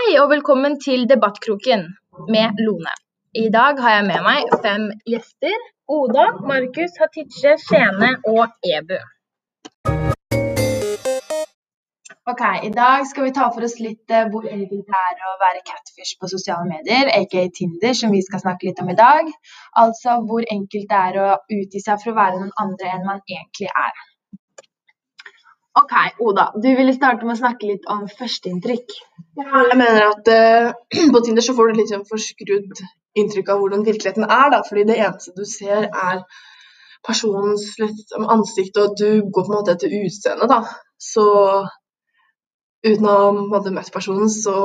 Hei og velkommen til Debattkroken med Lone. I dag har jeg med meg fem gjester. Oda, Markus, Hatice, Skjene og Ebu. Ok, I dag skal vi ta for oss litt eh, hvor enkelt det er å være catfish på sosiale medier, aka Tinder, som vi skal snakke litt om i dag. Altså hvor enkelt det er å utgi seg for å være noen andre enn man egentlig er. Ok, Oda, du ville starte med å snakke litt om førsteinntrykk. Ja, jeg mener at uh, på Tinder så får du litt sånn forskrudd inntrykk av hvordan virkeligheten er, da. Fordi det eneste du ser er personens liksom, ansikt, og du går på en måte etter utseendet, da. Så uten å ha møtt personen, så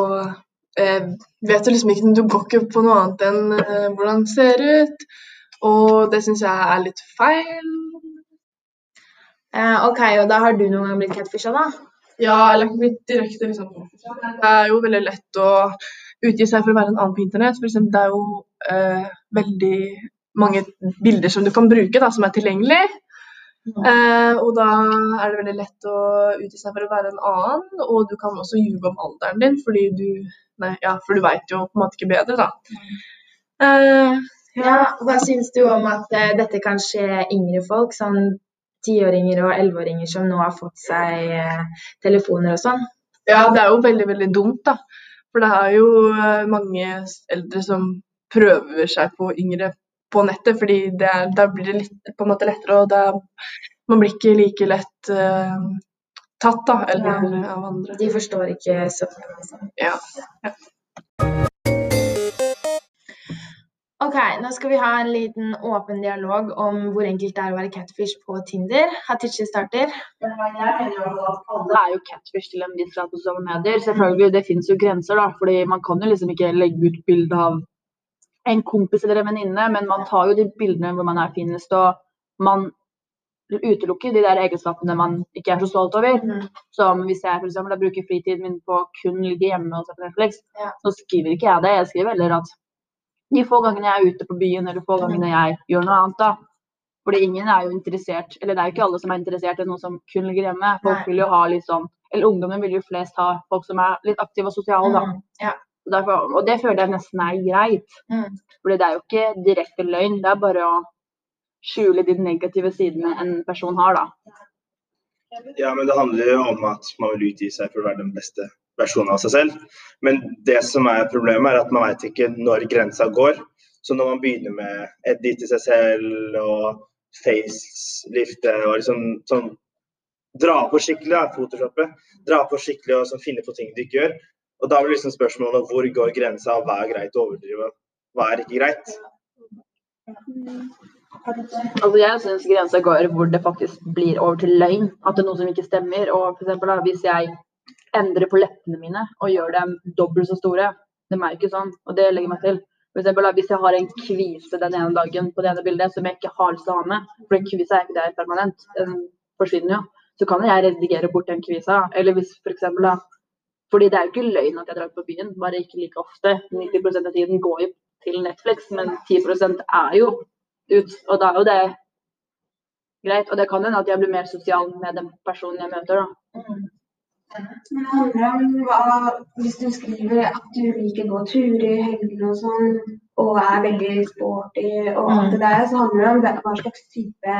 eh, vet du liksom ikke Du går ikke på noe annet enn eh, hvordan det ser ut. Og det syns jeg er litt feil. Eh, ok, og da har du noen gang blitt catfisha, da? Ja, eller ikke blitt direkte liksom Det er jo veldig lett å utgi seg for å være en annen på internett. For eksempel, det er jo eh, veldig mange bilder som du kan bruke, da, som er tilgjengelig. Eh, og da er det veldig lett å utgi seg for å være en annen, og du kan også ljuge om alderen din, fordi du Nei, ja, for du veit jo på en måte ikke bedre, da. Eh, Ja, hva syns du om at dette kan skje yngre folk, sånn tiåringer og elleveåringer som nå har fått seg eh, telefoner og sånn? Ja, det er jo veldig, veldig dumt, da. For det er jo eh, mange eldre som prøver seg på yngre på nettet, fordi det da blir det litt, på en måte lettere, og det man blir ikke like lett uh, tatt, da, eller av andre. De forstår ikke så Ja. Ok, nå skal vi ha en liten åpen dialog om hvor enkelt det er å være catfish på Tinder. Hatichi starter. Jeg mener jo at alle er jo catfish til en viss grad på sosiale medier. Selvfølgelig, det finnes jo grenser, da. fordi man kan jo liksom ikke legge ut bilde av en kompis eller en venninne, men man tar jo de bildene hvor man er finest, og man utelukker de der egenskapene man ikke er så stolt over. Som hvis jeg for eksempel, bruker fritiden min på kun ligge hjemme og se på Netflix, Ja. så skriver ikke jeg det. Jeg skriver heller at de få gangene jeg er ute på byen, eller få gangene jeg gjør noe annet, da. Fordi ingen er jo interessert, eller det er jo ikke alle som er interessert i noe som kun ligger hjemme. Folk Nei. vil jo ha litt sånn, eller ungdommen vil jo flest ha folk som er litt aktive og sosiale, da. Mm, ja. Derfor, og det føler jeg nesten er greit. Mm. Fordi det er jo ikke direkte løgn, det er bare å skjule de negative sidene en person har, da. Ja, men det handler jo om at man vil utgi seg for å være den beste versjonen av seg selv. Men det som er problemet, er at man vet ikke når grensa går. Så når man begynner med edit i seg selv og facelifte og liksom sånn Dra på skikkelig, da. Dra på skikkelig og sånn, finne på ting du ikke gjør. Og da blir liksom spørsmålet hvor går grensa, hva er greit å overdrive, hva er ikke greit. Altså jeg syns grensa går hvor det faktisk blir over til løgn. At det er noe som ikke stemmer. Og for eksempel, da, hvis jeg endrer på leppene mine og gjør dem dobbelt så store, de er ikke sånn, og det legger meg til. For eksempel, hvis jeg har en kvise den ene dagen på det ene bildet som jeg ikke har lyst til å ha med, for en kvise er ikke der permanent, den forsvinner jo, så kan jeg redigere bort den kvisa. Eller hvis for eksempel fordi det er jo ikke løgn at jeg drar på byen, bare ikke like ofte. 90% av tiden går jo til Netflix, men 10% er jo ut. Og da er jo det greit. Og det kan hende at jeg blir mer sosial med den personen jeg møter, da. Men det handler om hva Hvis du skriver at du liker å gå turer i helgene og sånn, og er veldig sporty og alt det der, så handler det om hva- hva slags type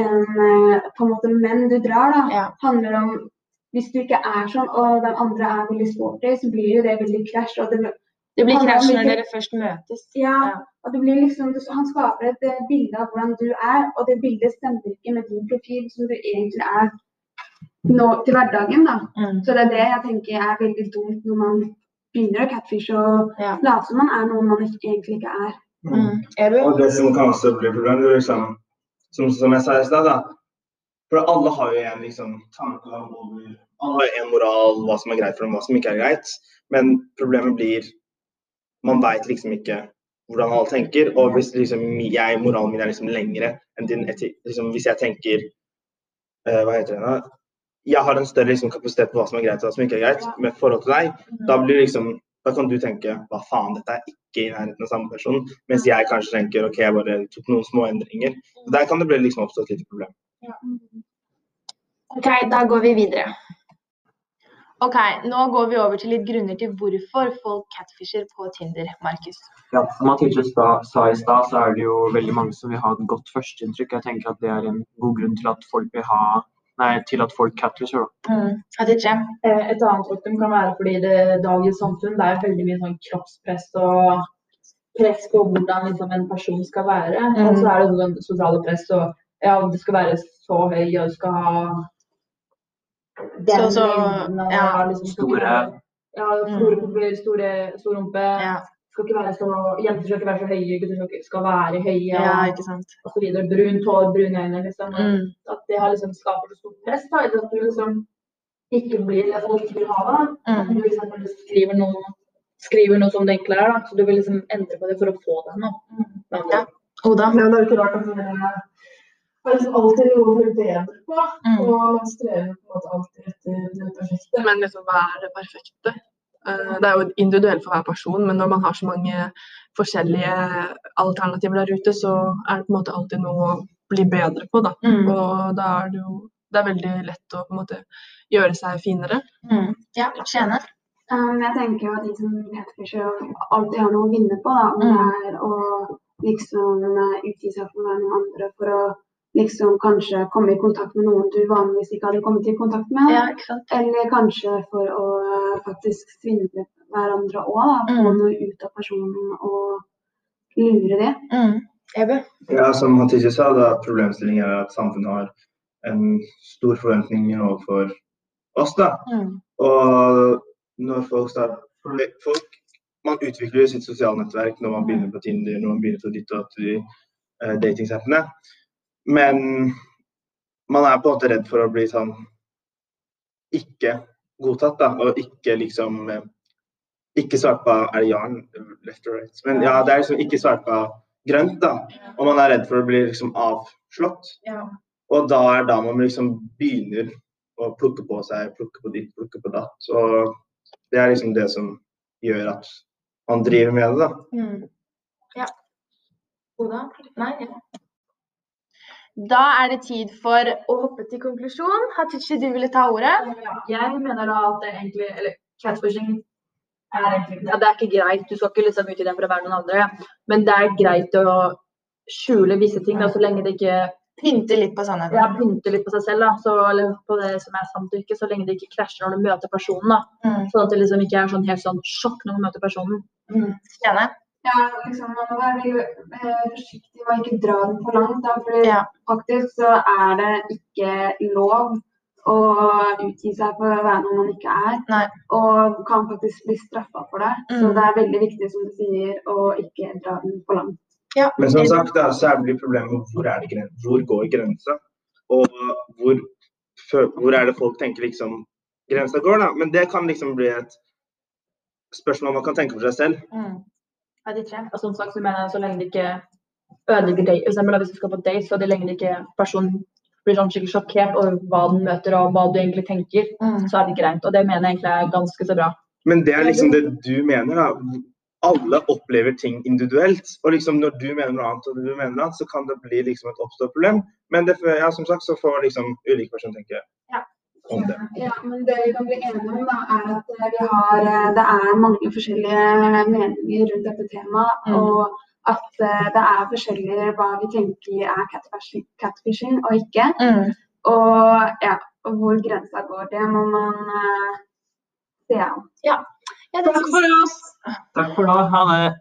en, eh, på en måte menn du drar, da. Ja. handler om Hvis du ikke er sånn, og den andre er veldig sporty, så blir jo det veldig krasj. og det Det blir krasj når dere først møtes. Ja, Ja. og det blir liksom, han skaper et eh, bilde av hvordan du er, og det bildet stemmer ikke med din profil som du egentlig er nå til hverdagen. da. Mm. Så det er det jeg tenker er veldig dumt når man begynner å catfishe og Ja. late som man er noe man ikke, egentlig ikke er. Mm. Ebu? Og det som kan også bli problemet, er liksom, som, som jeg sa i stad, da. For alle har jo en liksom, tanke om Alle har en moral, hva som er greit for dem, hva som ikke er greit. Men problemet blir Man veit liksom ikke hvordan alle tenker. Og hvis liksom jeg, moralen min er liksom lengre enn din etikk liksom, Hvis jeg tenker uh, Hva heter det da? Jeg har en større liksom, kapasitet på hva som er greit og hva som ikke er greit, med forhold til deg. Da blir liksom da kan du tenke hva faen, dette er ikke i nærheten av samme person. Mens jeg kanskje tenker ok, jeg bare tok noen små endringer. Så Der kan det bli liksom oppstå et lite problem. Ok, da går vi videre. Ok, nå går vi over til litt grunner til hvorfor folk catfisher på Tinder, Markus. Ja, som Mathilde sa i stad, så er det jo veldig mange som vil ha et godt førsteinntrykk. Jeg tenker at det er en god grunn til at folk vil ha Nei, til at folk catfisher. da. Mm. Eh, Et annet faktum kan være fordi det dagens samfunn det er veldig mye sånn kroppspress og press på hvordan liksom, en person skal være. Mm. Og så er det sånn sosiale press og ja, du skal være så høy og du skal ha den Så- så- ja. liksom, Store- Ja, store Mm. store, store, store rumpe. Ja. Skal ikke være så, jenter skal ikke være så høye, gutter skal ikke- skal være høye. ja, ikke sant. og så videre. Brunt hår, brune øyne. Liksom. Mm. At det har liksom skaper så stort press. Da, at du liksom ikke blir det folk vil ha. At Mm. du liksom skriver noe, skriver noe som det egentlig er. Da. Så du vil liksom endre på det for å få deg noe. Men, Ja. Oda? Men det er ikke rart at det er det er liksom alltid noe å bli bedre på. Mm. Og man strever på en måte alltid etter det perfekte. Men liksom, hva er det perfekte? Eh, Det er jo individuelt for hver person, men når man har så mange forskjellige alternativer der ute, så er det på en måte alltid noe å bli bedre på, da. Mm. Og da er det jo det er veldig lett å på en måte gjøre seg finere. Mm. Ja, tjene. Um, jeg tenker jo at de som catfisher alltid har noe å vinne på, da. Om Mm. det er å liksom eh, utgi seg for å være noen andre for å liksom kanskje komme i kontakt med noen du vanligvis ikke hadde kommet i kontakt med. Ja. Eller kanskje for å eh, faktisk svindle hverandre òg. Få Mm. noe ut av personen og lure det. Mm. Ja, som Hatice sa, da, problemstillingen er at samfunnet har en stor forventning overfor oss. da. Mm. Og når folk starter folk, Man utvikler jo sitt sosiale nettverk når man begynner på Tinder, når man begynner på ditt og datt i uh, datingsappene. Men man er på en måte redd for å bli sånn ikke godtatt, da. Og ikke liksom eh, Ikke sveipa Er det Jan? Left or right? Men ja, det er liksom ikke sveipa grønt, da. Og man er redd for å bli liksom avslått. Ja. Og da er da man liksom begynner å plukke på seg, plukke på ditt, plukke på datt. Og det er liksom det som gjør at man driver med det, da. Mm. Ja. Oda? Nei? Ja. Da er det tid for å hoppe til konklusjon. Hatichi, du ville ta ordet? Jeg mener da at det egentlig Eller catfishing er egentlig ja, Det er ikke greit. Du skal ikke liksom ut i den for å være noen andre. Men det er greit å skjule visse ting da, så lenge det ikke Pynte litt på sannheten. ja, pynter litt på seg selv. Da, så, eller på det som er samtykke, så lenge det ikke krasjer når du møter personen. da. Mm. Sånn at det liksom ikke er sånn helt sånn sjokk når du møter personen. Mm. Ja, liksom man må være eh, forsiktig med å ikke dra den for langt. Da, for Ja. faktisk så er det ikke lov å utgi seg for å være noe man ikke er. Nei. Og kan faktisk bli straffa for det. Så Mm. det er veldig viktig som du sier, å ikke dra den for langt. Ja. Men som sagt, det så er det problemet hvor er det hvor går grensa? Og hvor, hvor er det folk tenker liksom grensa går, da? Men det kan liksom bli et spørsmål man kan tenke for seg selv. Mm. Hatice? Og som sagt så mener jeg så lenge det ikke ødelegger date. For eksempel hvis du skal på date, så er det lenge det ikke personen blir sånn skikkelig sjokkert over hva den møter og hva du egentlig tenker, Mm. så er det greit. Og det mener jeg egentlig er ganske så bra. Men det er liksom det du mener, da. Alle opplever ting individuelt. Og liksom når du mener noe annet og du mener noe annet, så kan det bli liksom et oppstått problem. Men det, ja, som sagt så får liksom ulike personer tenke Ja. Om det. Ja, men det vi kan bli enige om, da, er at eh, vi har, eh, det er mange forskjellige meninger rundt dette temaet. Mm. Og at eh, det er forskjellig hva vi tenker er catfishing, catfishing og ikke. Mm. Og ja, hvor grensa går, det må man uh, se an. Ja, ja Takk for oss! Takk for nå. Ha det.